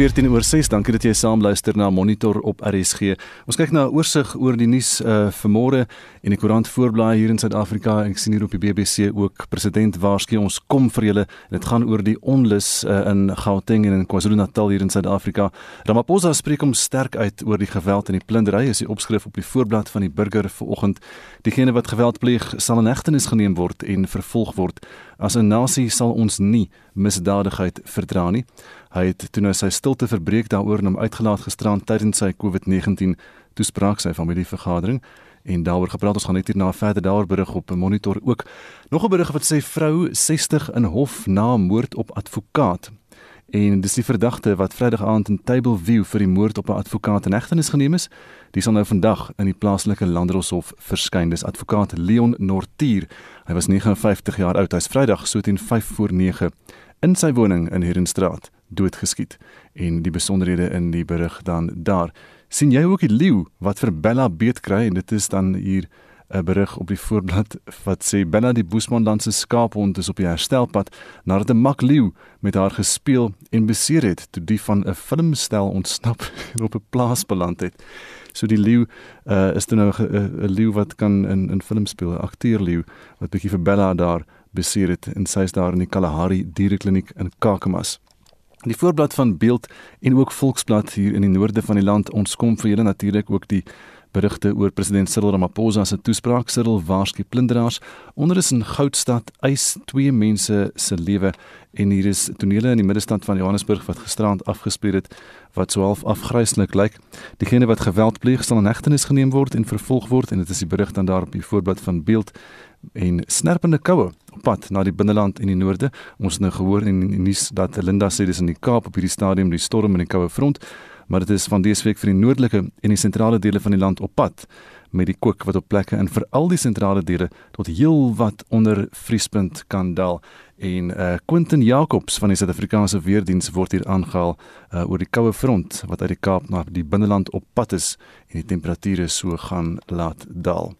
14 oor 6. Dankie dat jy saam luister na Monitor op RSG. Ons kyk na 'n oorsig oor die nuus uh vanmôre en die koerant voorblaai hier in Suid-Afrika. Ek sien hier op die BBC ook president waarsku ons kom vir julle. Dit gaan oor die onlus uh, in Gauteng en in KwaZulu-Natal hier in Suid-Afrika. Ramaphosa spreek hom sterk uit oor die geweld en die plundering. Is die opskrif op die voorblad van die Burger vanoggend. Diegene wat geweld pleeg, sal in hegtenis geneem word en vervolg word. As 'n nasie sal ons nie misdadigheid verdra nie. Hy het toe nou sy stilte verbreek daaroor en hom uitgelaat gisterand tydens sy COVID-19 toespraak sy familievergadering en daaroor gepraat ons gaan net hierna verder daaroor berig op 'n monitor ook. Nog 'n berig wat sê vrou 60 in hof na moord op advokaat. En dis die verdagte wat Vrydag aand in Table View vir die moord op 'n advokaat in hegtenis geneem is. Die sal nou vandag in die plaaslike landdroshof verskyn. Dis advokaat Leon Nortier. Hy was 59 jaar oud. Hy's Vrydag so teen 5 voor 9 in sy woning in Herenstraat doodgeskiet en die besonderhede in die berig dan daar sien jy ook die leeu wat vir Bella beet kry en dit is dan hier 'n berig op die voorblad wat sê Bella die Boesmanland se skaaphond is op die herstelpad nadat 'n mak leeu met haar gespeel en beseer het toe die van 'n filmstel ontsnap en op 'n plaas beland het. So die leeu uh, is dan nou 'n leeu wat kan in in film speel, 'n akteur leeu wat bietjie vir Bella daar beseer het en sy is daar in die Kalahari dierekliniek in Kakamas. Die voorblad van Beeld en ook Volksblad hier in die noorde van die land ons kom vir julle natuurlik ook die berigte oor president Cyril Ramaphosa se toespraak Cyril waarsku plunderaars onder is in Goudstad eis twee mense se lewe en hier is tonele in die middelstand van Johannesburg wat gisterand afgespeel het wat so half afgryslik lyk. Diegene wat geweld pleeg sal in hegtenis geneem word en vervolg word en dit is die berig dan daar op die voorblad van Beeld en snerpende koue op pad na die binneland en die noorde. Ons het nou gehoor in die nuus dat Linda sê dis in die Kaap op hierdie stadium die storm in die koue front, maar dit is van dese week vir die noordelike en die sentrale dele van die land op pad met die kook wat op plekke in veral die sentrale dele tot heel wat onder vriespunt kan daal en uh Quentin Jacobs van die Suid-Afrikaanse weerdiens word hier aangehaal uh oor die koue front wat uit die Kaap na die binneland op pad is en die temperature so gaan laat daal.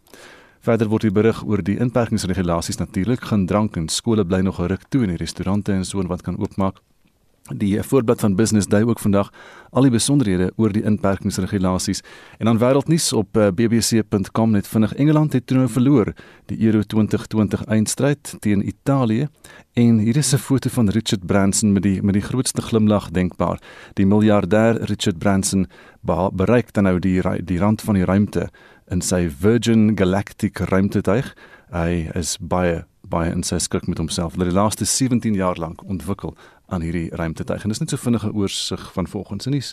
Verder word hier berig oor die inperkingsregulasies natuurlik, gaan drank en skole bly nog geruk toe en die restaurante en so wat kan oopmaak. Die voorblad van Business Day ook vandag al die besonderhede oor die inperkingsregulasies en dan wêreldnuus op eh, bbc.com net vinnig Engeland het toe nou verloor die Euro 2020 eindstryd teen Italië en hier is 'n foto van Richard Branson met die met die grootste glimlag denkbaar. Die miljardêr Richard Branson bereik dan nou die die rand van die ruimte in sy Virgin Galactic ruimtetuig. Hy is baie baie in sy skik met homself. Hulle het die laaste 17 jaar lank ontwikkel aan hierdie ruimtetuig en dis net so vinnige oorsig van volgens in nuus.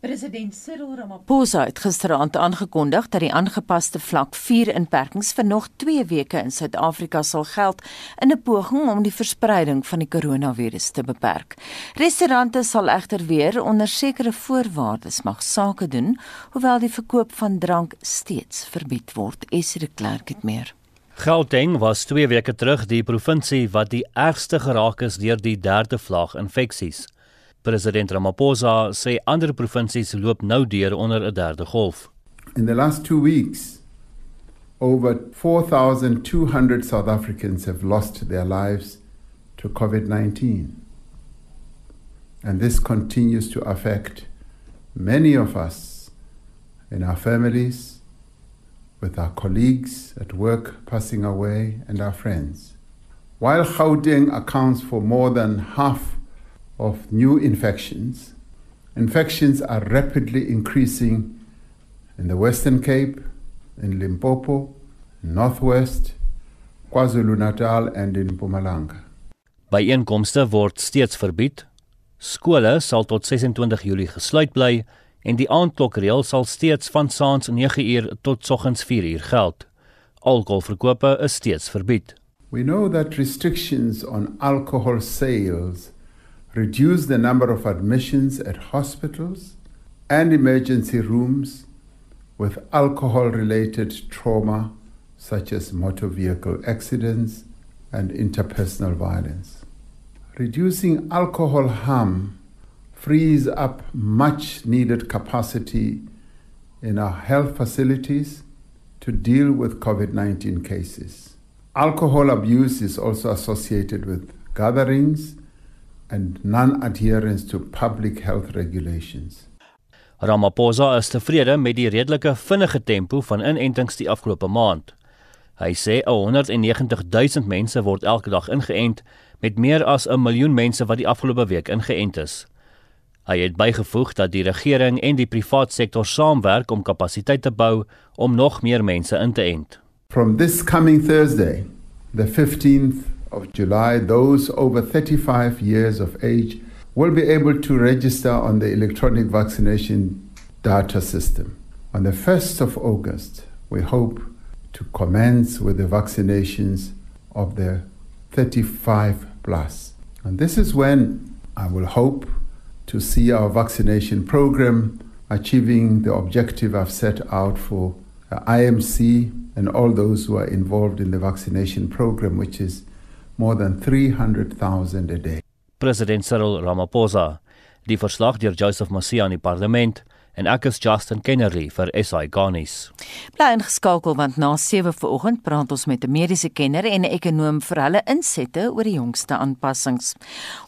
President Cyril Ramaphosa het gisteraand aangekondig dat die aangepaste vlak 4 inperkings vir nog 2 weke in Suid-Afrika sal geld in 'n poging om die verspreiding van die koronavirus te beperk. Restaurante sal egter weer onder sekere voorwaardes mag sake doen, hoewel die verkoop van drank steeds verbied word. Esre Klerk het meer. Gauteng was 2 weke terug die provinsie wat die ergste geraak is deur die derde vlaag infeksies. President Ramaphosa sê ander provinsies loop nou deur onder 'n derde golf. In the last 2 weeks, over 4200 South Africans have lost their lives to COVID-19. And this continues to affect many of us in our families, with our colleagues at work passing away, and our friends. While Gauteng accounts for more than half of new infections. Infections are rapidly increasing in the Western Cape, in Limpopo, Northwest, KwaZulu-Natal and in Mpumalanga. Byeenkomste word steeds verbied. Skole sal tot 26 Julie gesluit bly en die aandklokreël sal steeds van saans 9uur tot soggens 4uur geld. Alkoholverkope is steeds verbied. We know that restrictions on alcohol sales reduce the number of admissions at hospitals and emergency rooms with alcohol related trauma, such as motor vehicle accidents and interpersonal violence. Reducing alcohol harm frees up much needed capacity in our health facilities to deal with COVID 19 cases. Alcohol abuse is also associated with gatherings and non adherence to public health regulations. Ramaphosa is tevrede met die redelike vinnige tempo van inentings die afgelope maand. Hy sê 190 000 mense word elke dag ingeënt met meer as 'n miljoen mense wat die afgelope week ingeënt is. Hy het bygevoeg dat die regering en die privaat sektor saamwerk om kapasiteit te bou om nog meer mense in te ent. From this coming Thursday, the 15th of July, those over 35 years of age will be able to register on the electronic vaccination data system. On the 1st of August, we hope to commence with the vaccinations of the 35 plus. And this is when I will hope to see our vaccination program achieving the objective I've set out for uh, IMC and all those who are involved in the vaccination program, which is more than 300,000 a day. President Cyril Ramaphosa, die verslag deur Joseph Masia in die parlement en ek is Justin Kennerly vir SI Garnis. Bly ingeskakel want na 7 vanoggend praat ons met 'n mediese kenner en 'n ekonom vir hulle insette oor die jongste aanpassings.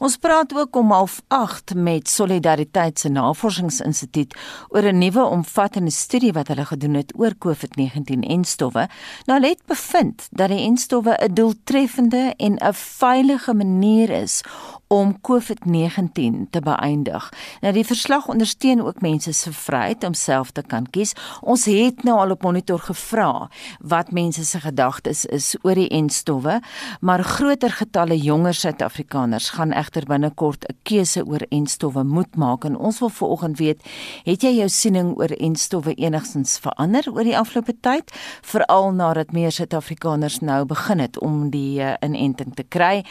Ons praat ook om 08:30 met Solidariteit se Navorsingsinstituut oor 'n nuwe omvattende studie wat hulle gedoen het oor COVID-19 en stowwe. Nou het bevind dat die enstowwe 'n doeltreffende en 'n veilige manier is om COVID-19 te beëindig. Nou die verslag ondersteun ook mense se vryheid om self te kan kies. Ons het nou al op monitor gevra wat mense se gedagtes is oor die enstowwe, maar groter getalle jonger Suid-Afrikaners gaan egter binnekort 'n keuse oor enstowwe moet maak en ons wil veraloggend weet, het jy jou siening oor enstowwe enigstens verander oor die afgelope tyd, veral nadat meer Suid-Afrikaners nou begin het om die uh, inenting te kry?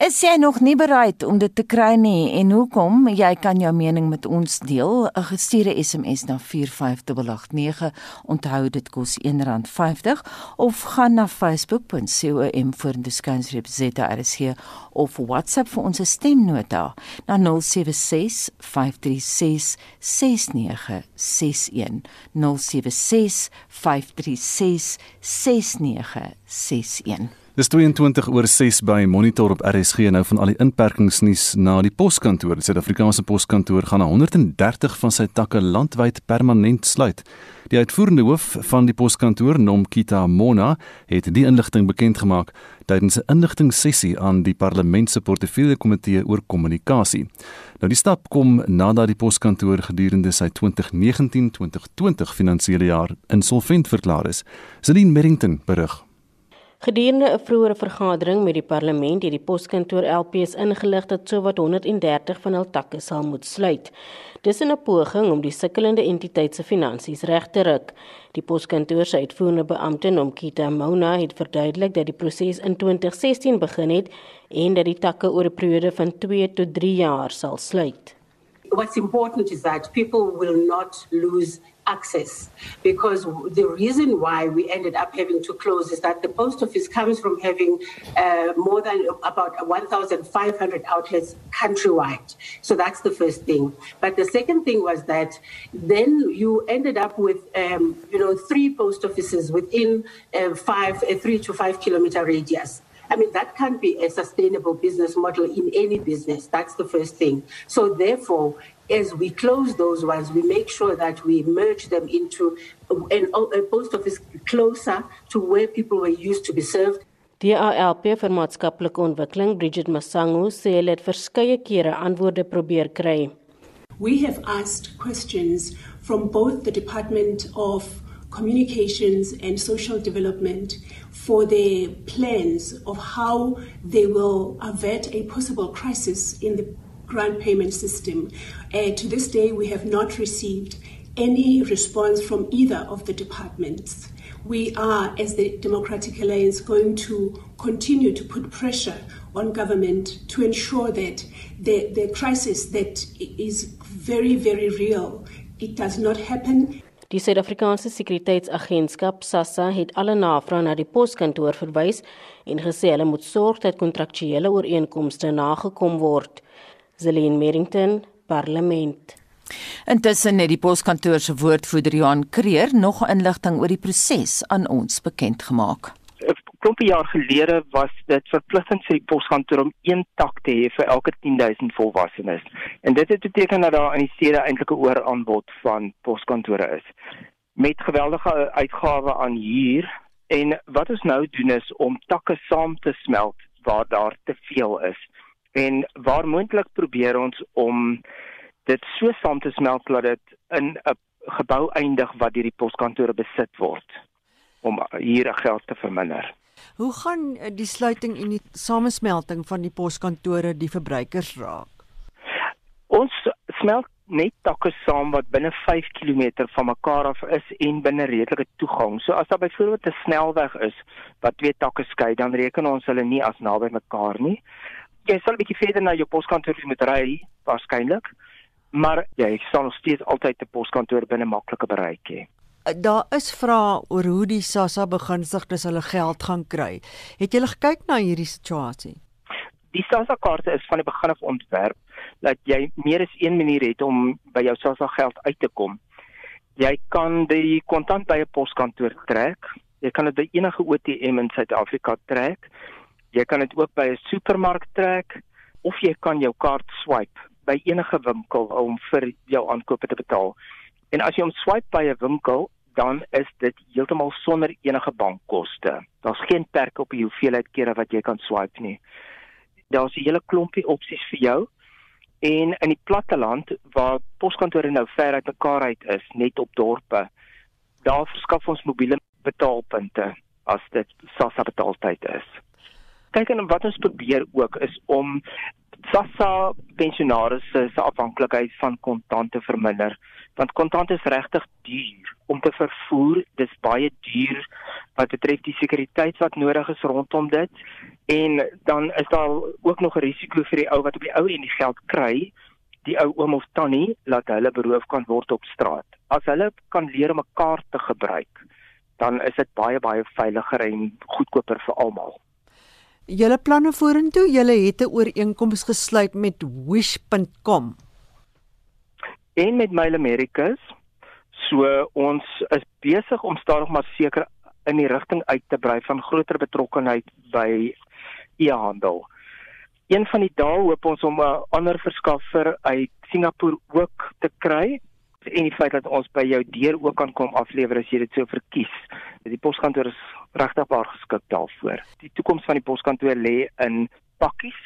Is jy nog nie bereid om dit te kry nie en hoekom? Jy kan jou mening met ons deel. 'n Gestuurde SMS na 45889. Onthou dit kos R1.50 of gaan na facebook.com vorentoe skynstreep ZRC of WhatsApp vir ons stemnota na 076 536 6961. 076 536 6961. Dis 22 oor 6 by Monitor op RSG nou van al die inperkingsnuus na die poskantoor. Die Suid-Afrikaanse poskantoor gaan na 130 van sy takke landwyd permanent sluit. Die uitvoerende hoof van die poskantoor, Nomkita Mona, het die inligting bekend gemaak tydens 'n inligtingssessie aan die Parlement se portefeulje komitee oor kommunikasie. Nou die stap kom nadat die poskantoor gedurende sy 2019-2020 finansiële jaar insolvent verklaar is. Celine Merrington berig. Gedurende 'n vroeëre vergadering met die parlement het die poskantoor LPS ingelig dat sowat 130 van hul takke sal moet sluit. Dis 'n poging om die sukkelende entiteit se finansies reg te ruk. Die poskantoor se uitvoerende beampte Nomkita Mona het verduidelik dat die proses in 2016 begin het en dat die takke oor 'n periode van 2 tot 3 jaar sal sluit. What's important is that people will not lose access because the reason why we ended up having to close is that the post office comes from having uh, more than about 1,500 outlets countrywide. So that's the first thing. But the second thing was that then you ended up with, um, you know, three post offices within uh, five, a three to five kilometer radius. I mean, that can't be a sustainable business model in any business. That's the first thing. So, therefore, as we close those ones, we make sure that we merge them into an, a post office closer to where people were used to be served. Die ALP vir maatskaplike ontwikkeling Bridget Masango sê hulle het verskeie kere antwoorde probeer kry. We have asked questions from both the Department of Communications and Social Development for their plans of how they will avert a possible crisis in the grant payment system. Uh, to this day, we have not received any response from either of the departments. We are, as the Democratic Alliance, going to continue to put pressure on government to ensure that the, the crisis that is very, very real, it does not happen. Die Suid-Afrikaanse Sekuriteitsagentskap SASSA het alle navrae na die poskantoor verwys en gesê hulle moet sorg dat kontraktuele ooreenkomste nagekom word. Zelene Merrington, Parlement. Intussen het die poskantoor se woordvoerder Johan Kreer nog inligting oor die proses aan ons bekend gemaak. klompie jaar gelede was dit verpligtend vir die poskantoor om een tak te hê vir elke 10000 volwassenes. En dit het beteken dat daar in die stede eintlik 'n ooraanbod van poskantore is met geweldige uitgawe aan huur en wat ons nou doen is om takke saam te smelt waar daar te veel is. En waar moontlik probeer ons om dit so saam te smelt dat dit in 'n gebou eindig wat deur die poskantore besit word om hier geld te verminder. Hoe gaan eh, die sluiting en die samesmelting van die poskantore die verbruikers raak? Ons smelt net takke saam wat binne 5 km van mekaar af is en binne redelike toegang. So as daar byvoorbeeld 'n snelweg is wat twee takke skei, dan reken ons hulle nie as naby mekaar nie. Jy sal 'n bietjie verder na jou poskantoor moet ry waarskynlik, maar jy sal nog steeds altyd 'n poskantoor binne maklike bereik hê. Eh, daar is vrae oor hoe die SASSA begunstigdes hulle geld gaan kry. Het jy gekyk na hierdie situasie? Die SASSA kaarte is van die begin af ontwerp dat jy meer as een manier het om by jou SASSA geld uit te kom. Jy kan die kontant by 'n poskantoor trek. Jy kan dit by enige ATM in Suid-Afrika trek. Jy kan dit ook by 'n supermark trek of jy kan jou kaart swipe by enige winkel om vir jou aankope te betaal. En as jy hom swipe by 'n winkel, dan is dit heeltemal sonder enige bankkoste. Daar's geen perk op die hoeveelheid kere wat jy kan swipe nie. Daar's 'n hele klompie opsies vir jou. En in die platteland waar poskantore nou ver uit mekaar uit is, net op dorpe, daar verskaf ons mobiele betaalpunte as dit SASSA betaaltyd is. Kyk en wat ons probeer ook is om SASSA pensionaarsse se afhanklikheid van kontante verminder want kontant is regtig duur. Om te vervoer dis baie duur wat betref die sekuriteit wat nodig is rondom dit. En dan is daar ook nog 'n risiko vir die ou wat op die ou en die geld kry die ou oom of tannie laat hulle beroof kan word op straat. As hulle kan leer om 'n kaart te gebruik dan is dit baie baie veiliger en goedkoper vir almal julle planne vorentoe, julle het 'n ooreenkoms gesluit met wish.com en met Mail Americas. So ons is besig om stadig maar seker in die rigting uit te brei van groter betrokkenheid by e-handel. Een van die dae hoop ons om 'n ander verskaffer uit Singapore ook te kry en die feit dat ons by jou deur ook kan kom aflewer as jy dit sou verkies. Die poskantoor is regtig baie geskik daarvoor. Die toekoms van die poskantoor lê in pakkies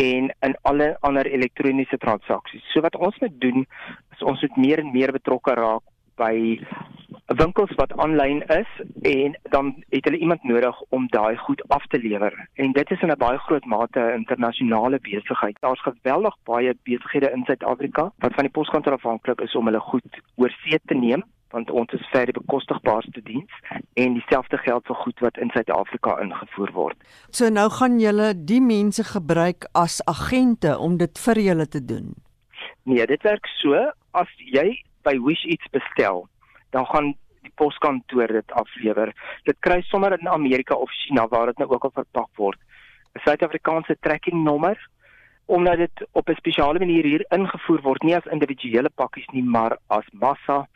en in alle ander elektroniese transaksies. So wat ons moet doen is ons moet meer en meer betrokke raak by winkels wat aanlyn is en dan het hulle iemand nodig om daai goed af te lewer. En dit is in 'n baie groot mate 'n internasionale besigheid. Daar's geweldig baie besighede in Suid-Afrika wat van die poskantoor afhanklik is om hulle goed oorsee te neem want ons is vir die bekostigbaarste diens en dieselfde geld vir goed wat in Suid-Afrika ingevoer word. So nou gaan julle die mense gebruik as agente om dit vir julle te doen. Nee, dit werk so as jy by Wish iets bestel, dan gaan poskantoor dit aflewer. Dit kry sommer in Amerika of China waar dit nou ook al verpak word. 'n Suid-Afrikaanse tracking nommer omdat dit op 'n spesiale manier hier ingevoer word, nie as individuele pakkies nie, maar as massa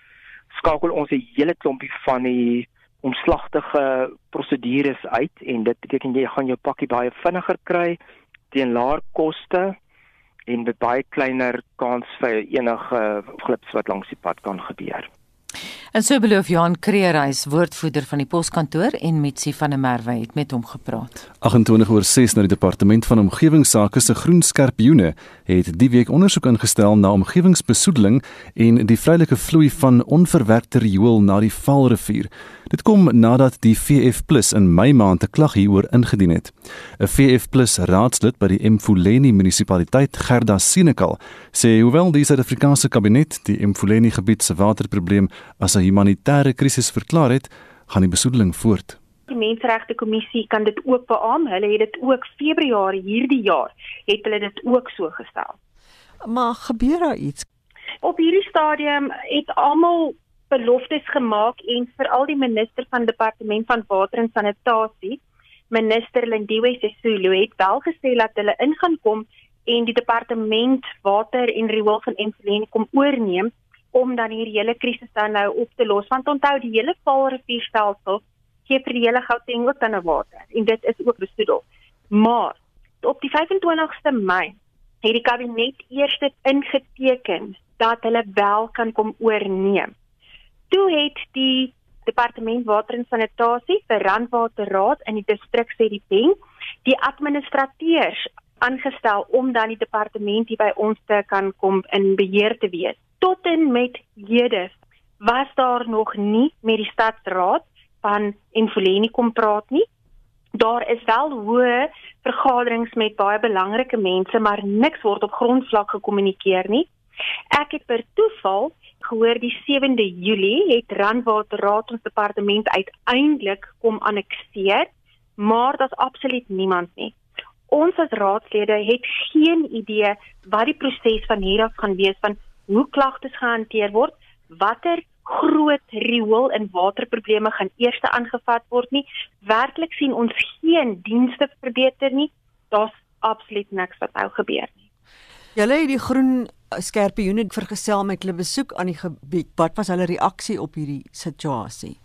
skakel ons 'n hele klompie van die omslagtige prosedures uit en dit beteken jy gaan jou pakkie baie vinniger kry teen laer koste en met baie kleiner kans vir enige glips wat langs die pad kan gebeur. En so beloof Johan Kreerhuis, woordvoerder van die poskantoor en Mitsi van der Merwe het met hom gepraat. 28 oor 6 na die departement van omgewingsake se groen skerpioene het die week ondersoek ingestel na omgewingsbesoedeling en die vrylike vloei van onverwerkte riool na die Vaalrivier. Dit kom nadat die VF+ in Mei maand 'n klag hieroor ingedien het. 'n VF+ raadslid by die Mfuleni munisipaliteit, Gerda Senekal, sê hoewel die Suid-Afrikaanse kabinet die Mfuleni gebied se waterprobleem as 'n humanitêre krisis verklaar het, gaan die besoedeling voort. Die Menseregte Kommissie kan dit ook beamoen. Hulle het dit ook Februarie hierdie jaar het hulle dit ook so gestel. Maar gebeur daar iets? Op hierdie stadium het almal beloftes gemaak en veral die minister van departement van water en sanitasie, minister Lindiwe Sisulu het wel gesê dat hulle ingaan kom en die departement water en riool van Emfuleni kom oorneem om dan hierdie hele krisis dan nou op te los want onthou die hele Vaalrivierstelsel gee vir die hele Gauteng ook dan 'n water en dit is ook besoedel. Maar op die 25ste Mei het die kabinet eers dit ingeteken dat hulle wel kan kom oorneem. Toe het die departement water en sanitasie vir Randwaterraad in die distrik sê die ding die administrateurs aangestel om dan die departement hier by ons te kan kom in beheer te wees. Tot en met hede was daar nog nie met die stadsraad van Enfoleni kom praat nie. Daar is wel hoë vergaderings met baie belangrike mense, maar niks word op grondvlak gekommunikeer nie. Ek het per toeval gehoor die 7de Julie het Randwaterraad ons departement uiteindelik kom annexeer, maar daar's absoluut niemand nie. Ons as raadslede het geen idee wat die proses van hier af gaan wees van hoe klagtes gehanteer word, watter groot riool en waterprobleme gaan eers aangevat word nie. Werklik sien ons geen dienste verbeter nie. Daar's absoluut niks wat nou gebeur nie. Julle het die groen skerpioene vergesel met hulle besoek aan die gebied. Wat was hulle reaksie op hierdie situasie?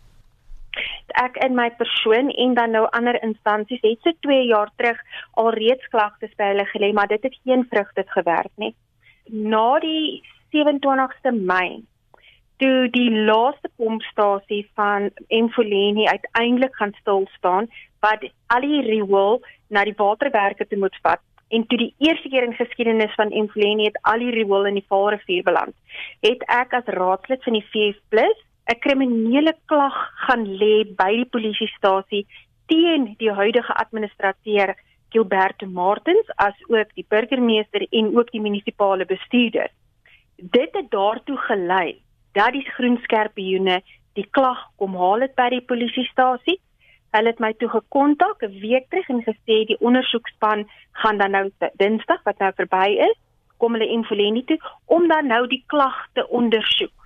Ek in my persoon en dan nou ander instansies het se so 2 jaar terug al reeds klagtes by hulle gelê, maar dit het geen vrugte gewerk nie. Na die 27ste Mei toe die laaste pompstasie van Emfoleni uiteindelik gaan stil staan wat al die riool na die waterwerke toe moet vat. En toe die eerste keer in geskiedenis van Emfoleni het al die riool in die Vaalrivier beland het ek as raadslid van die VF+ 'n kriminele klag gaan lê by die polisiestasie teen die huidige administrateur Gilbert Martins as ook die burgemeester en ook die munisipale bestuurder dit het daartoe gelei dat die groenskerpioene die klag kom haal het by die polisiestasie. Hulle het my toe gekontak 'n week terug en gesê die ondersoekspan gaan dan nou Dinsdag wat nou verby is, kom hulle Infoleni toe om dan nou die klag te ondersoek.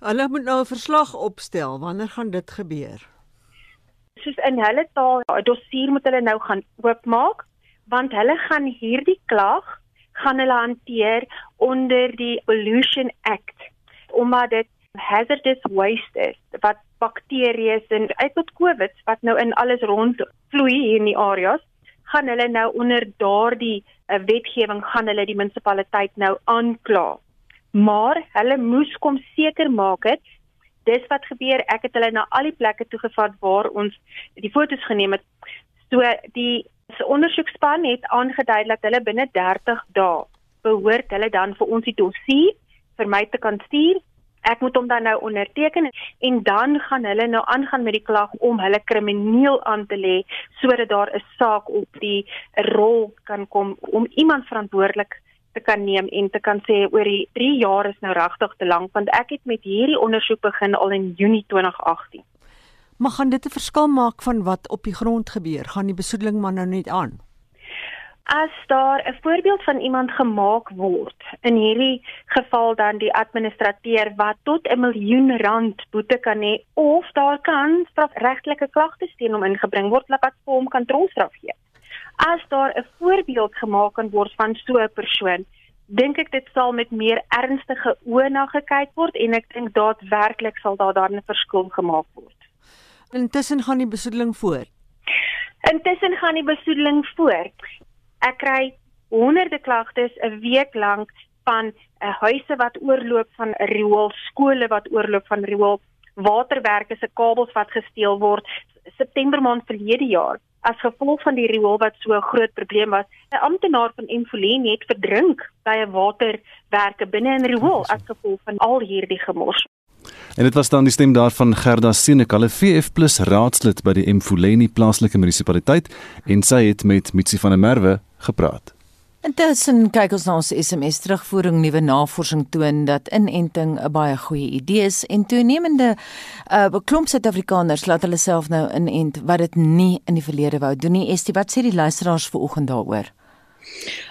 Hulle moet nou 'n verslag opstel. Wanneer gaan dit gebeur? Soos in hulle taal, 'n dossier moet hulle nou gaan oopmaak want hulle gaan hierdie klag gaan hulle hanteer onder die Pollution Act omdat dit hazardous waste is wat bakterieë en uit tot COVID wat nou in alles rond vloei hier in die areas gaan hulle nou onder daardie uh, wetgewing gaan hulle die munisipaliteit nou aankla. Maar hulle moes kom seker maak het dis wat gebeur ek het hulle na al die plekke toe gevat waar ons die fotos geneem het. So die se ondersoekspan het aangedui dat hulle binne 30 dae behoort hulle dan vir ons die dossier vir my te kan stuur. Ek moet hom dan nou onderteken en dan gaan hulle nou aangaan met die klag om hulle krimineel aan te lê sodat daar 'n saak op die rol kan kom om iemand verantwoordelik te kan neem en te kan sê oor die 3 jaar is nou regtig te lank want ek het met hierdie ondersoek begin al in Junie 2018. Maar gaan dit 'n verskil maak van wat op die grond gebeur? Gaan die besoedeling maar nou net aan? as daar 'n voorbeeld van iemand gemaak word in hierdie geval dan die administrateur wat tot 'n miljoen rand boete kan hê of daar kan strafregtelike klagtes teen hom ingebring word wat vir hom kan tronkstraf gee. As daar 'n voorbeeld gemaak kan word van so 'n persoon, dink ek dit sal met meer ernstige oë na gekyk word en ek dink daadwerklik sal daar dan 'n verskil gemaak word. Intussen gaan die besoedeling voort. Intussen gaan die besoedeling voort ek kry honderde klagtes 'n week lank van 'n uh, huise wat oorloop van riool, skole wat oorloop van riool, waterwerke se kabels wat gesteel word. September maand verlede jaar as gevolg van die riool wat so 'n groot probleem was, 'n amptenaar van Enfolen het verdrink by 'n waterwerke binne in riool as gevolg van al hierdie gemors. En dit was dan die stem daarvan Gerda Senekal, VF+ raadslid by die Emfuleni plaaslike munisipaliteit en sy het met Mitsi van der Merwe gepraat. Intussen kyk ons na ons SMS terugvoering nuwe navorsing toon dat inenting 'n baie goeie idee is en toenemende uh klomp Suid-Afrikaners laat hulle self nou inent wat dit nie in die verlede wou doen nie. Estie, wat sê die luisteraars vanoggend daaroor?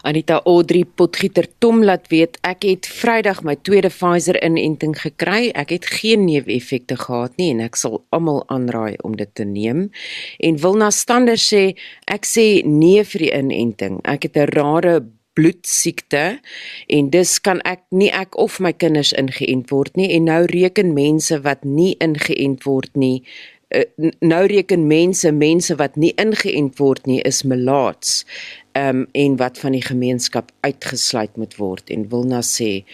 Anita Audrey Potgieter Tom laat weet ek het Vrydag my tweede Pfizer inenting gekry. Ek het geen neeweffekte gehad nie en ek sal almal aanraai om dit te neem. En Wilna Stander sê ek sê nee vir die inenting. Ek het 'n rare bloedsiekte en dus kan ek nie ek of my kinders ingeënt word nie en nou reken mense wat nie ingeënt word nie nou reken mense mense wat nie ingeënt word nie is melaats um, en wat van die gemeenskap uitgesluit moet word en wil na sê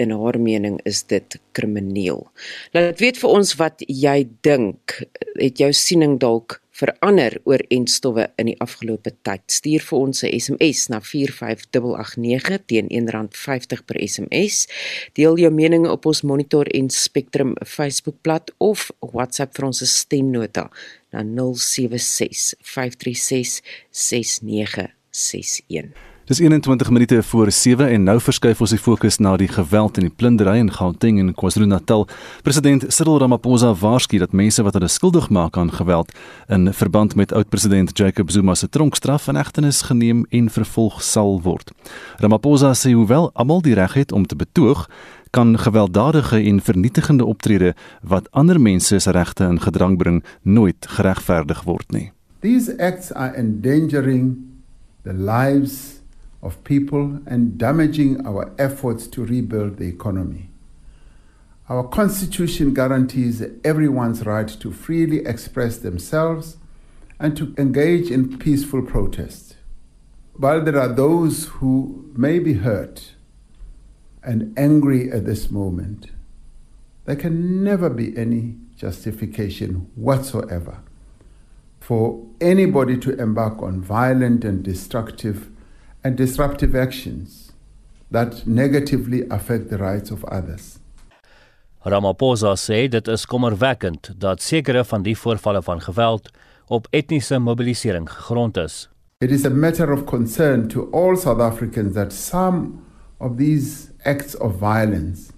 in haar mening is dit krimineel. Laat weet vir ons wat jy dink. Het jou siening dalk verander oor enstowwe in die afgelope tyd? Stuur vir ons 'n SMS na 45889 teen R1.50 per SMS. Deel jou mening op ons Monitor en Spectrum Facebookblad of WhatsApp vir ons stemnota na 076 536 6961. Dis 21 minute voor 7 en nou verskuif ons die fokus na die geweld en die plundering in Gauteng en KwaZulu-Natal. President Cyril Ramaphosa waarsku dat mense wat hulle skuldig maak aan geweld in verband met oud-president Jacob Zuma se tronkstraf in hegtenis geneem en vervolg sal word. Ramaphosa sê hoewel almal die reg het om te betoog, kan gewelddadige en vernietigende optrede wat ander mense se regte in gedrang bring nooit geregverdig word nie. These acts are endangering the lives of people and damaging our efforts to rebuild the economy. Our Constitution guarantees everyone's right to freely express themselves and to engage in peaceful protest. While there are those who may be hurt and angry at this moment, there can never be any justification whatsoever for anybody to embark on violent and destructive and disruptive actions that negatively affect the rights of others. Ramaphosa sê dit is kommerwekkend dat sekere van die voorvalle van geweld op etniese mobilisering gegrond is. It is a matter of concern to all South Africans that some of these acts of violence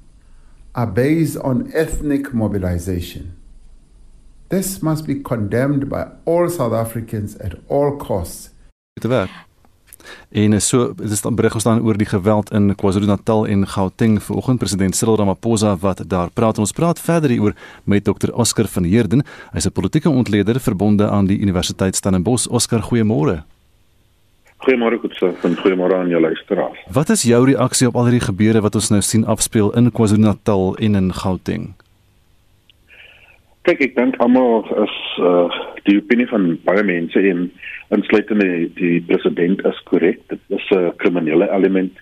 are based on ethnic mobilization. This must be condemned by all South Africans at all costs. En so dis dan berig ons dan oor die geweld in KwaZulu-Natal en Gauteng vanoggend. President Cyril Ramaphosa wat daar praat. Ons praat verder hieroor met Dr Oscar van Heerden. Hy's 'n politieke ontleder verbonde aan die Universiteit Stellenbosch. Oscar goeiemôre. Goeiemôre Kotse en goeiemôre aan jou luisteraars. Wat is jou reaksie op al hierdie gebeure wat ons nou sien afspeel in KwaZulu-Natal en in Gauteng? Kyk ek dink almal is uh die opinie van baie mense en insluitende die, die president is korrek. Dit is 'n kriminele element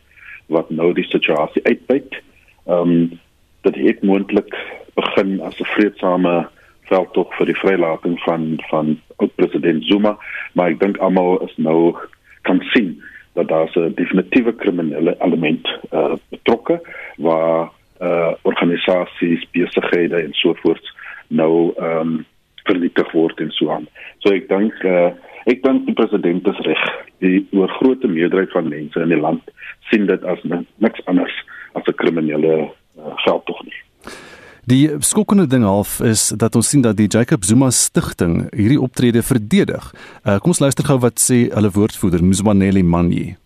wat nou die situasie uitbuit. Ehm um, dit het moontlik begin as 'n vreedsame veldtog vir die vrylating van van oud-president Zuma, maar ek dink almal is nou kan sien dat daar 'n definitiewe kriminele element uh betrokke waar uh organisasies, besighede en so voort nou ehm um, vernietig word en so aan. So ek dink uh Ek dink die president is reg. Die oorgrootste meerderheid van mense in die land sien dit as niks anders as 'n kriminele uh, veldtog nie. Die skokkende ding half is dat ons sien dat die Jacob Zuma stigting hierdie optrede verdedig. Uh, kom ons luister gou wat sê hulle woordvoerder Mzwaneli Manyi.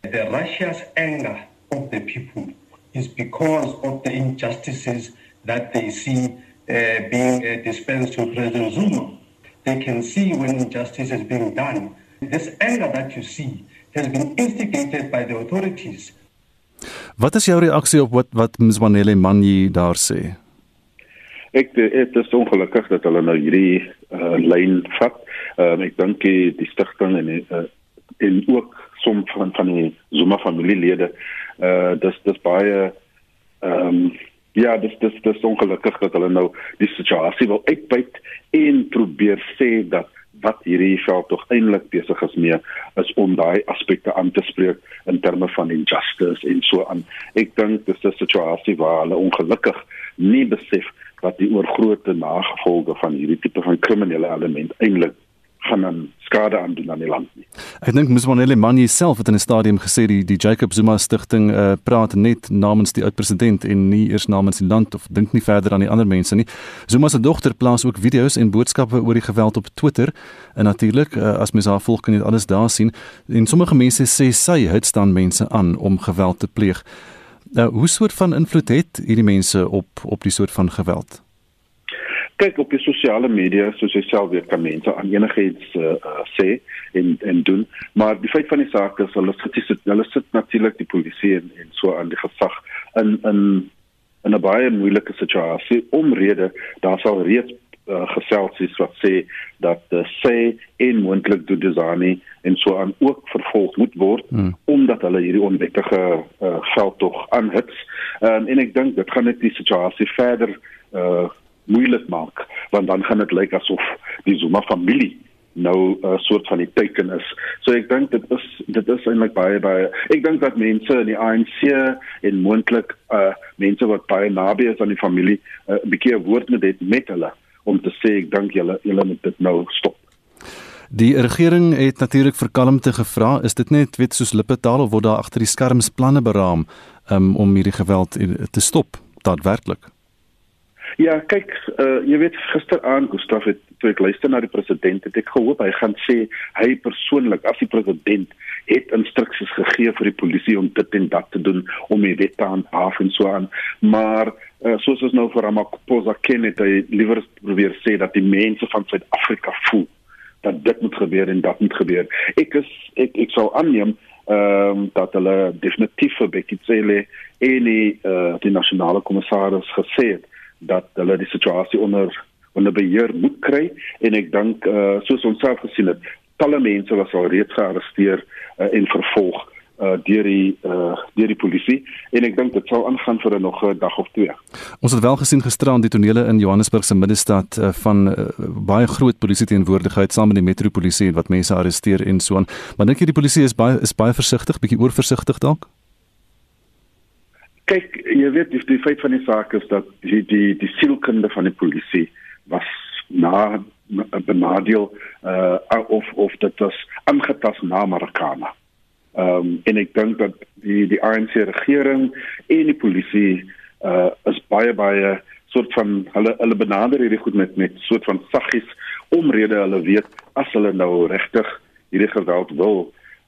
The Russia's anger of the people is because of the injustices that they see being uh, dispensed to President Zuma they can see when injustice is being done. This anger that you see has been instigated by the authorities. Wat is jou reaksie op wat wat Mzwanele Manyi daar sê? Ek dit is ongelukkig dat hulle nou hierdie uh, lyn vat. Um, ek dink die, die stigting en uh, en ook som van van die Zuma familielede uh dis dis baie ehm um, ja, dis dis dis ongelukkig dat hulle nou die situasie wil uitbuit en probeer sê dat wat hierdie veld tog eintlik besig is mee is om daai aspekte aan te spreek in terme van injustice en so aan. Ek dink dis 'n situasie waar hulle ongelukkig nie besef wat die oorgrootste nagevolge van hierdie tipe van kriminele element eintlik gaan dan skade aan doen aan die land nie. Ek dink Mswanele Manje self het in 'n stadium gesê die die Jacob Zuma stigting uh, praat net namens die oud-president en nie eers namens die land of dink nie verder aan die ander mense nie. Zuma se dogter plaas ook video's en boodskappe oor die geweld op Twitter en natuurlik uh, as mens haar volg kan jy alles daar sien en sommige mense sê sy het staan mense aan om geweld te pleeg. Nou, hoe soort van invloed het hierdie mense op op die soort van geweld? Kyk op die sosiale media soos jy self weet kan mense aan enigiets uh, uh, sê en en doen maar die feit van die saak is hulle sit sit hulle sit natuurlik die polisie en en so aan die gesag in in in 'n baie moeilike situasie omrede daar sal reeds uh, geselsies wat sê dat uh, sê en moontlik do desani en so aan ook vervolg moet word hmm. omdat hulle hierdie onwettige uh, veldtog aanhits. Um, en ek dink dit gaan net die situasie verder uh, moeilik maak want dan gaan dit lyk asof die Zuma familie nou 'n uh, soort van die teken is. So ek dink dit is dit is eintlik baie baie ek dink dat mense in die ANC en moontlik uh mense wat baie naby is aan die familie 'n uh, bietjie 'n woord met dit met hulle om te sê ek dink julle julle moet dit nou stop. Die regering het natuurlik vir kalmte gevra. Is dit net weet soos lippetaal of word daar agter die skerms planne beraam um, om hierdie geweld te stop daadwerklik? Ja, kyk, uh, jy weet gisteraand Gustaf het toe ek luister na die president het ek gehoop hy gaan sê hy persoonlik as die president het instruksies gegee vir die polisie om dit en dat te doen om die wet te handhaaf en so aan. Maar uh, soos ons nou vir Ramaphosa ken het hy liewer probeer sê dat die mense van Suid-Afrika voel dat dit moet gebeur en dat moet gebeur. Ek is ek ek sou aanneem ehm um, dat hulle definitief vir Bekkie Cele en die uh, die nasionale kommissaris gesê het dat hulle die situasie onder onder beheer moet kry en ek dink uh, soos ons self gesien het talle mense was al reeds gearresteer uh, en vervolg uh, deur die uh, deur die polisie en ek dink dit sal aangaan vir nog 'n dag of twee. Ons het wel gesien gisteraan die tonele in Johannesburg se middestad uh, van uh, baie groot polisie teenwoordigheid saam met die metropolisie wat mense arresteer en so aan. Maar dink jy die polisie is baie is baie versigtig, bietjie oorversigtig dalk? Kyk jy weet die, die feit van die saak is dat die die die sielkunde van die polisie was na benadeel uh of of dit was aangetast na Marokana. Ehm um, en ek dink dat die die ANC regering en die polisie uh is baie baie soort van hulle hulle benader hierdie goed met met soort van saggies omrede hulle weet as hulle nou regtig hierdie geweld wil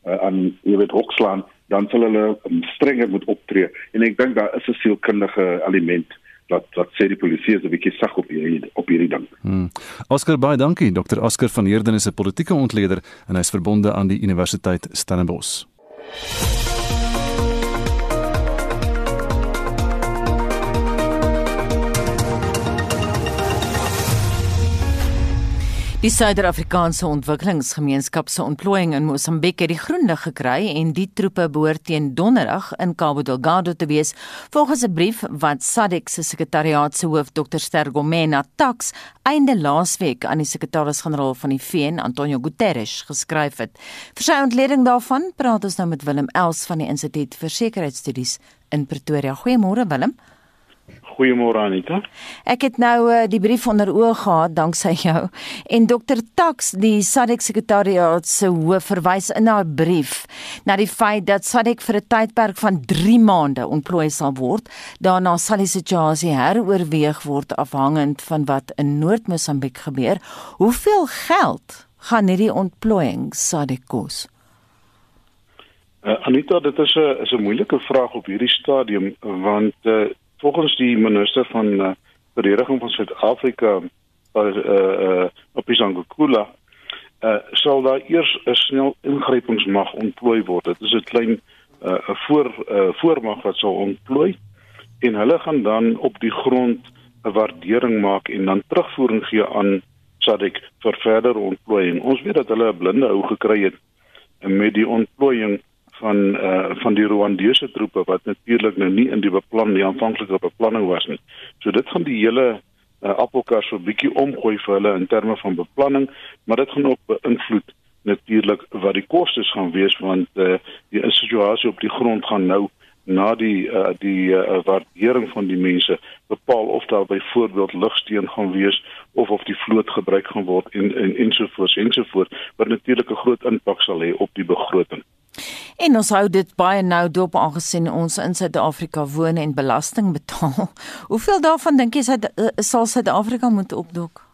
uh, aan jy weet hokslaan dan sal hulle strenger moet optree en ek dink daar is 'n sielkundige element wat wat sê die polisie is 'n bietjie sag op hierdie op hierdie ding. Hmm. Oscar baie dankie Dr. Oscar van Heerden is 'n politieke ontleder en hy's verbonde aan die Universiteit Stellenbosch. Die Suider-Afrikaanse Ontwikkelingsgemeenskap se ontplooiing in Mosambik het die groen lig gekry en die troepe behoort teen Donderdag in Cabo Delgado te wees, volgens 'n brief wat SADC se sekretariaat se hoof Dr Stergomena Tax einde laasweek aan die sekretaris-generaal van die VN, Antonio Guterres, geskryf het. Vir sy ontleding daarvan praat ons nou met Willem Els van die Instituut vir Sekuriteitsstudies in Pretoria. Goeiemôre Willem. Goeiemôre Anita. Ek het nou uh, die brief onder oë gehad danksy jou en Dr Tax die SADC sekretariaat se hoof verwys in haar brief na die feit dat SADC vir 'n tydperk van 3 maande ontplooi sal word. Daarna sal die situasie heroorweeg word afhangend van wat in Noord-Mosambiek gebeur. Hoeveel geld gaan hierdie ontplooiing SADC kos? Uh, Anita, dit is 'n is 'n moeilike vraag op hierdie stadium want uh, volgens die minister van uh, verdediging van Suid-Afrika uh uh Opisangula uh sal daar eers 'n snel ingrypingsmag ontplooi word. Dit is 'n klein uh 'n voor uh voormag wat sal ontplooi en hulle gaan dan op die grond 'n waardering maak en dan terugvoering gee aan SADC vir verdere ontplooiing. Ons weet dat hulle 'n blinde oog gekry het met die ontplooiing van uh van die Rwandese troepe wat natuurlik nou nie in die beplan die aanvanklike beplanning was nie. So dit gaan die hele uh, appelkar so bietjie omgooi vir hulle in terme van beplanning, maar dit gaan ook beïnvloed natuurlik wat die kostes gaan wees want uh die situasie op die grond gaan nou na die uh, die uh, waardering van die mense bepaal of daar byvoorbeeld ligsteen gaan wees of of die vloot gebruik gaan word en en ensovoorts ensovoorts wat natuurlik 'n groot impak sal hê op die begroting. En ons hou dit baie nou dop aangesien ons in Suid-Afrika woon en belasting betaal. Hoeveel daarvan dink jy eh, sal Suid-Afrika moet opdok?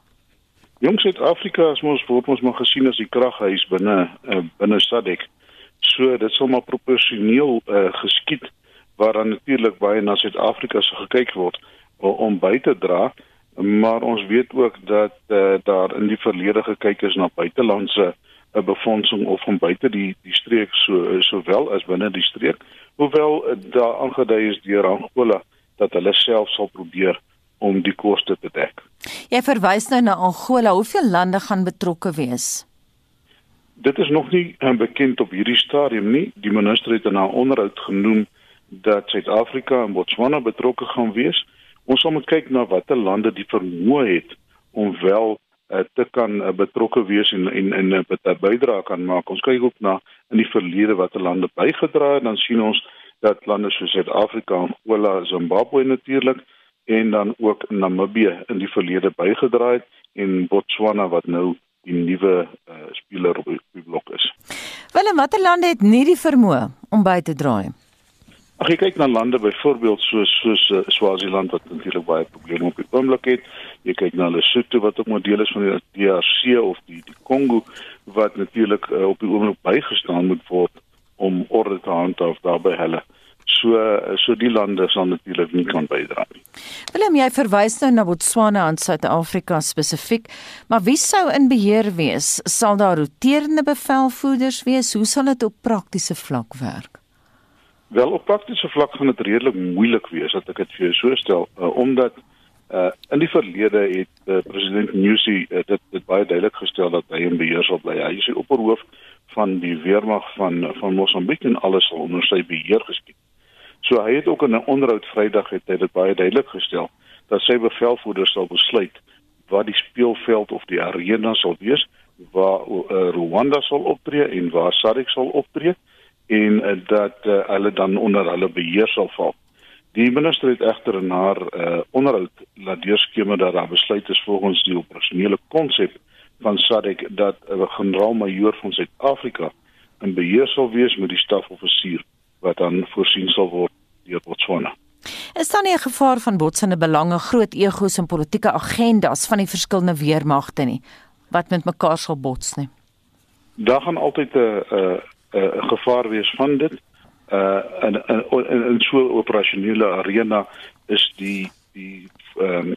Jong Suid-Afrika is mos word ons maar gesien as die kraghuis binne uh, binne SADC. So dit sal maar proporsioneel uh, geskied waaraan natuurlik baie na Suid-Afrika se gekyk word om by te dra maar ons weet ook dat uh, daar in die verlede gekyk is na buitelandse uh, 'n befondsing of van buite die die streek so sowel as binne die streek hoewel daar aangedui is deur Angola dat hulle self sal probeer om die koste te dek. Jy verwys nou na Angola. Hoeveel lande gaan betrokke wees? Dit is nog nie uh, bekend op hierdie stadium nie. Die minister het in 'n onderhoud genoem dat Suid-Afrika en Botswana betrokke gaan wees. Ons sal moet kyk na watter lande die vermoë het om wel te kan uh, betrokke wees en en en 'n uh, bydrae kan maak. Ons kyk ook na in die verlede watter lande bygedra het, dan sien ons dat lande soos Suid-Afrika, Angola, Zimbabwe natuurlik en dan ook Namibië in die verlede bygedra het en Botswana wat nou die nuwe uh, speler op die blok is. Wel, watter lande het nie die vermoë om by te dra nie? Ag jy kyk na lande byvoorbeeld soos soos uh, Swaziland wat natuurlik baie probleme op die oomblik het. Jy kyk na Lesotho wat ook 'n deel is van die DRC of die die Kongo wat natuurlik uh, op die oomblik bygestaan moet word om orde te handhaaf daarby hulle. So uh, so die lande sal natuurlik nie kan bydra nie. Willem jy verwys nou na Botswana en Suid-Afrika spesifiek, maar wie sou in beheer wees? Sal daar roterende bevelvoerders wees? Hoe sal dit op praktiese vlak werk? Wel op praktiese vlak gaan dit redelik moeilik wees dat ek dit vir jou so stel uh, omdat uh, in die verlede het uh, president Nyusi uh, dit dit baie duidelik gestel dat hy in beheer sal bly. Hy is die opperhoof van die weermag van van Mosambiek en alles sal onder sy beheer geskied. So hy het ook in 'n onderhoud Vrydag het hy dit baie duidelik gestel dat sy bevelvoerders sal besluit wat die speelveld of die arena sal wees waar uh, Rwanda sal optree en waar SADC sal optree en uh, dat uh, hulle dan onder hulle beheer sal val. Die minister het egter in haar uh, onderhoud laat deurskemer dat daar besluit is volgens die operasionele konsep van SADC dat 'n uh, generaal-majoor van Suid-Afrika in beheer sal wees met die stafoffisier wat dan voorsien sal word deur Botswana. Is daar nie 'n gevaar van botsende belange, groot egos en politieke agendas van die verskillende weermagte nie wat met mekaar sal bots nie? Daar gaan altyd 'n 'n 'n gevaar wees van dit. Uh in in in so 'n operasionele arena is die die ehm um,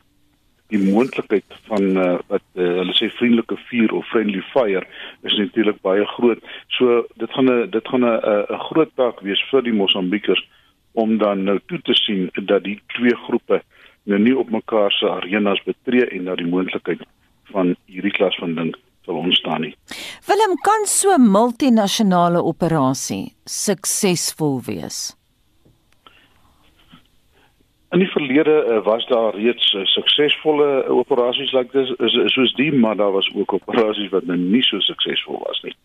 die moontlikheid van uh, wat uh, hulle sê vriendelike vuur of friendly fire is natuurlik baie groot. So dit gaan 'n dit gaan 'n 'n groot taak wees vir die Mosambiekers om dan nou toe te sien dat die twee groepe nou nie op mekaar se arenas betree en dat die moontlikheid van hierdie klas van ding sal ontstaan nie. Willem kan so multinasjonale operasie suksesvol wees. In die verlede uh, was daar reeds uh, suksesvolle uh, operasies like dis is, soos die maar daar was ook operasies wat nou nie so suksesvol was nie.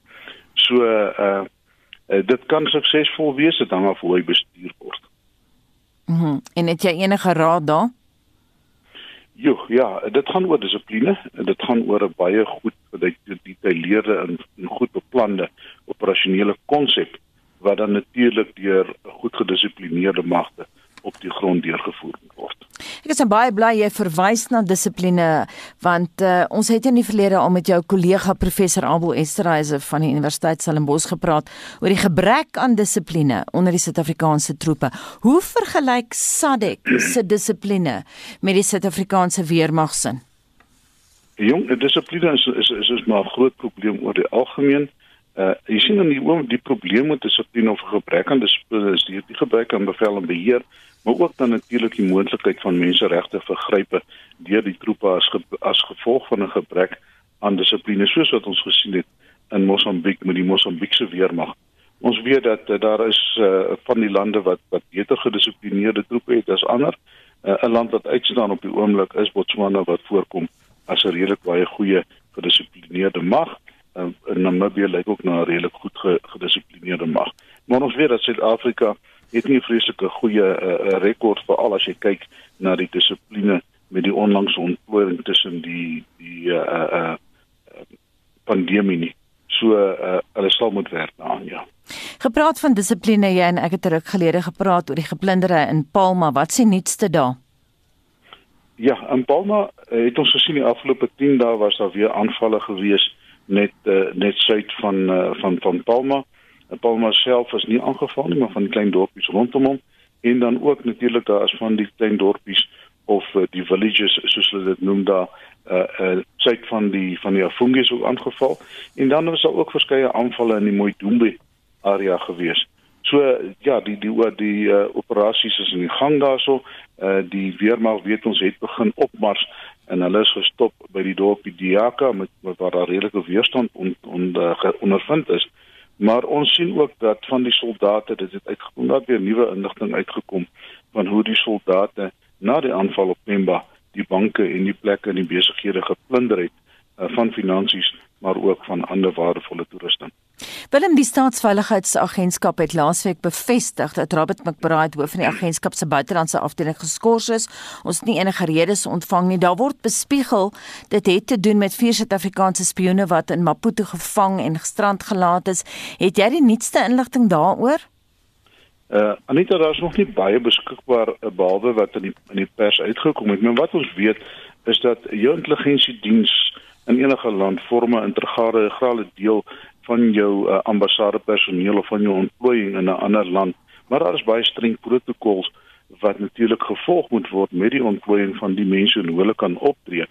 So uh, uh dit kan suksesvol wees dit hang af hoe hy bestuur word. Mhm. Mm en het jy enige raad daar? Jo, ja, dit gaan oor dissipline dit gaan oor 'n baie goed gedetailleerde en, en goed beplande operasionele konsep wat dan natuurlik deur goed gedissiplineerde magte op die grond deurgevoer word. Ek is baie bly jy verwys na dissipline want uh, ons het in die verlede al met jou kollega professor Abel Esterhuizen van die Universiteit Stellenbosch gepraat oor die gebrek aan dissipline onder die Suid-Afrikaanse troepe. Hoe vergelyk SADC se dissipline met die Suid-Afrikaanse weermag se? Jong, dissipline is is is, is maar 'n groot probleem oor die algemeen. Uh jy sien dan die oom die probleem met dissipline of gebrek aan dissipline is die, die gebrek aan bevel en beheer, maar ook dan natuurlik die moontlikheid van menseregte vergrype deur die troepe as ge, as gevolg van 'n gebrek aan dissipline soos wat ons gesien het in Mosambiek met die Mosambiekse weermag. Ons weet dat uh, daar is uh, van die lande wat wat beter gedissiplineerde troepe het as ander. 'n uh, land wat uitstaan op die oomblik is Botswana wat voorkom as 'n redelik baie goeie gedissiplineerde mag uh, Namibië lyk ook na 'n redelik goed gedissiplineerde mag. Maar ons weet dat Suid-Afrika het nie 'n vreeslike goeie uh, rekord vir al as jy kyk na die dissipline met die onlangse ontplooiing tussen die die uh uh pandemie nie. So uh hulle sal moet werk daaraan, ja. Gepraat van dissipline jy en ek het terug gelede gepraat oor die geplundere in Palma. Wat sien nuutste daar? Ja, in Palma het ons gesien die afgelope 10 dae was daar weer aanvalle gewees net uh, net suid van uh, van van Palma. En Palma self is nie aangeval nie, maar van klein dorpies rondom hom en dan ook natuurlik daar is van die klein dorpies of uh, die villages soos hulle dit noem daar uh uh suid van die van die Afungi's ook aangeval en dan was daar ook verskeie aanvalle in die Moidombe area gewees. So ja, die die oor die uh, operasies is in die gang daarso. Uh die weermag weet ons het begin opmars en hulle is gestop by die dorpie Diaka met, met waar daar redelike weerstand on, on, uh, ondervind is. Maar ons sien ook dat van die soldate dit het uitgekom dat weer nuwe inligting uitgekom van hoe die soldate na die aanval op Pemba die banke en die plekke en die besighede geplunder het uh, van finansies maar ook van ander waardevolle toerusting. Willem die staatsveiligheidsagentskap het laasweek bevestig dat Robert McBride hoof van die agentskap se buitelandse afdeling geskort is. Ons het nie enige redes ontvang nie. Daar word bespiegel dit het te doen met vier Suid-Afrikaanse spioene wat in Maputo gevang en gestrand gelaat is. Het jy die nuutste inligting daaroor? Uh Anita, daar is nog nie baie beskikbaar behalwe wat in die in die pers uitgekom het. Maar wat ons weet is dat jou intelligensiediens in enige land vorm 'n integrale grale deel van jou uh, ambassade personeel of van jou ontplooiing in 'n ander land. Maar daar is baie streng protokols wat natuurlik gevolg moet word met die ontplooiing van die mense en hoe hulle kan optree.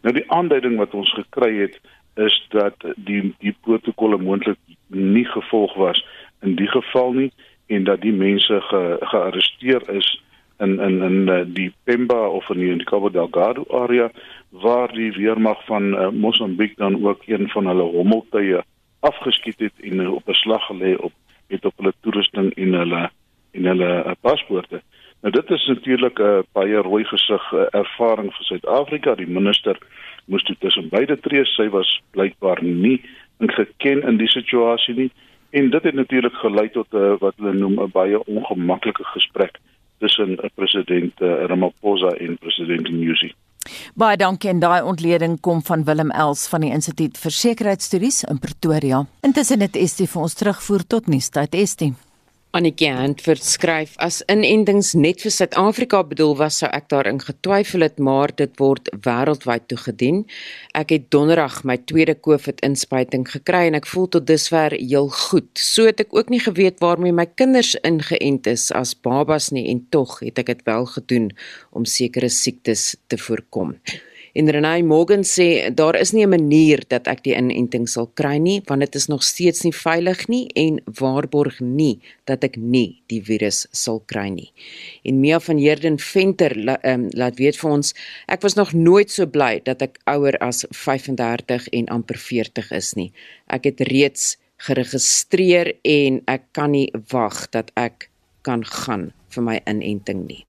Nou die aanduiding wat ons gekry het is dat die die protokolle moontlik nie gevolg was in die geval nie en dat die mense ge, gearresteer is in in in uh, die Pemba of in die Cabo Delgado area waar die weermag van uh, Mosambiek dan ook een van hulle hommeltuie afgeskiet het en uh, op 'n slag gelê op het op hulle toerusting en hulle en hulle uh, paspoorte. Nou dit is natuurlik 'n uh, baie rooi gesig uh, ervaring vir Suid-Afrika. Die minister moes toe tussen beide tree. Sy was blykbaar nie ingeken in die situasie nie en dit het natuurlik gelei tot 'n uh, wat hulle noem 'n baie ongemaklike gesprek tussen 'n president uh, Ramaphosa en president Nyusi. Baie dankie en daai ontleding kom van Willem Els van die Instituut vir Sekuriteitsstudies in Pretoria. Intussen het Estie vir ons terugvoer tot nuustyd Estie. Annetjie Hand verskryf as inentings net vir Suid-Afrika bedoel was sou ek daarin getwyfel het maar dit word wêreldwyd toegedien. Ek het donderdag my tweede COVID-inspuiting gekry en ek voel tot dusver heel goed. So het ek ook nie geweet waarmee my kinders ingeënt is as babas nie en tog het ek dit wel gedoen om sekere siektes te voorkom. En Renay Morgan sê daar is nie 'n manier dat ek die inenting sal kry nie want dit is nog steeds nie veilig nie en waarborg nie dat ek nie die virus sal kry nie. En Mia van Heerden Venter la, um, laat weet vir ons ek was nog nooit so bly dat ek ouer as 35 en amper 40 is nie. Ek het reeds geregistreer en ek kan nie wag dat ek kan gaan vir my inenting nie.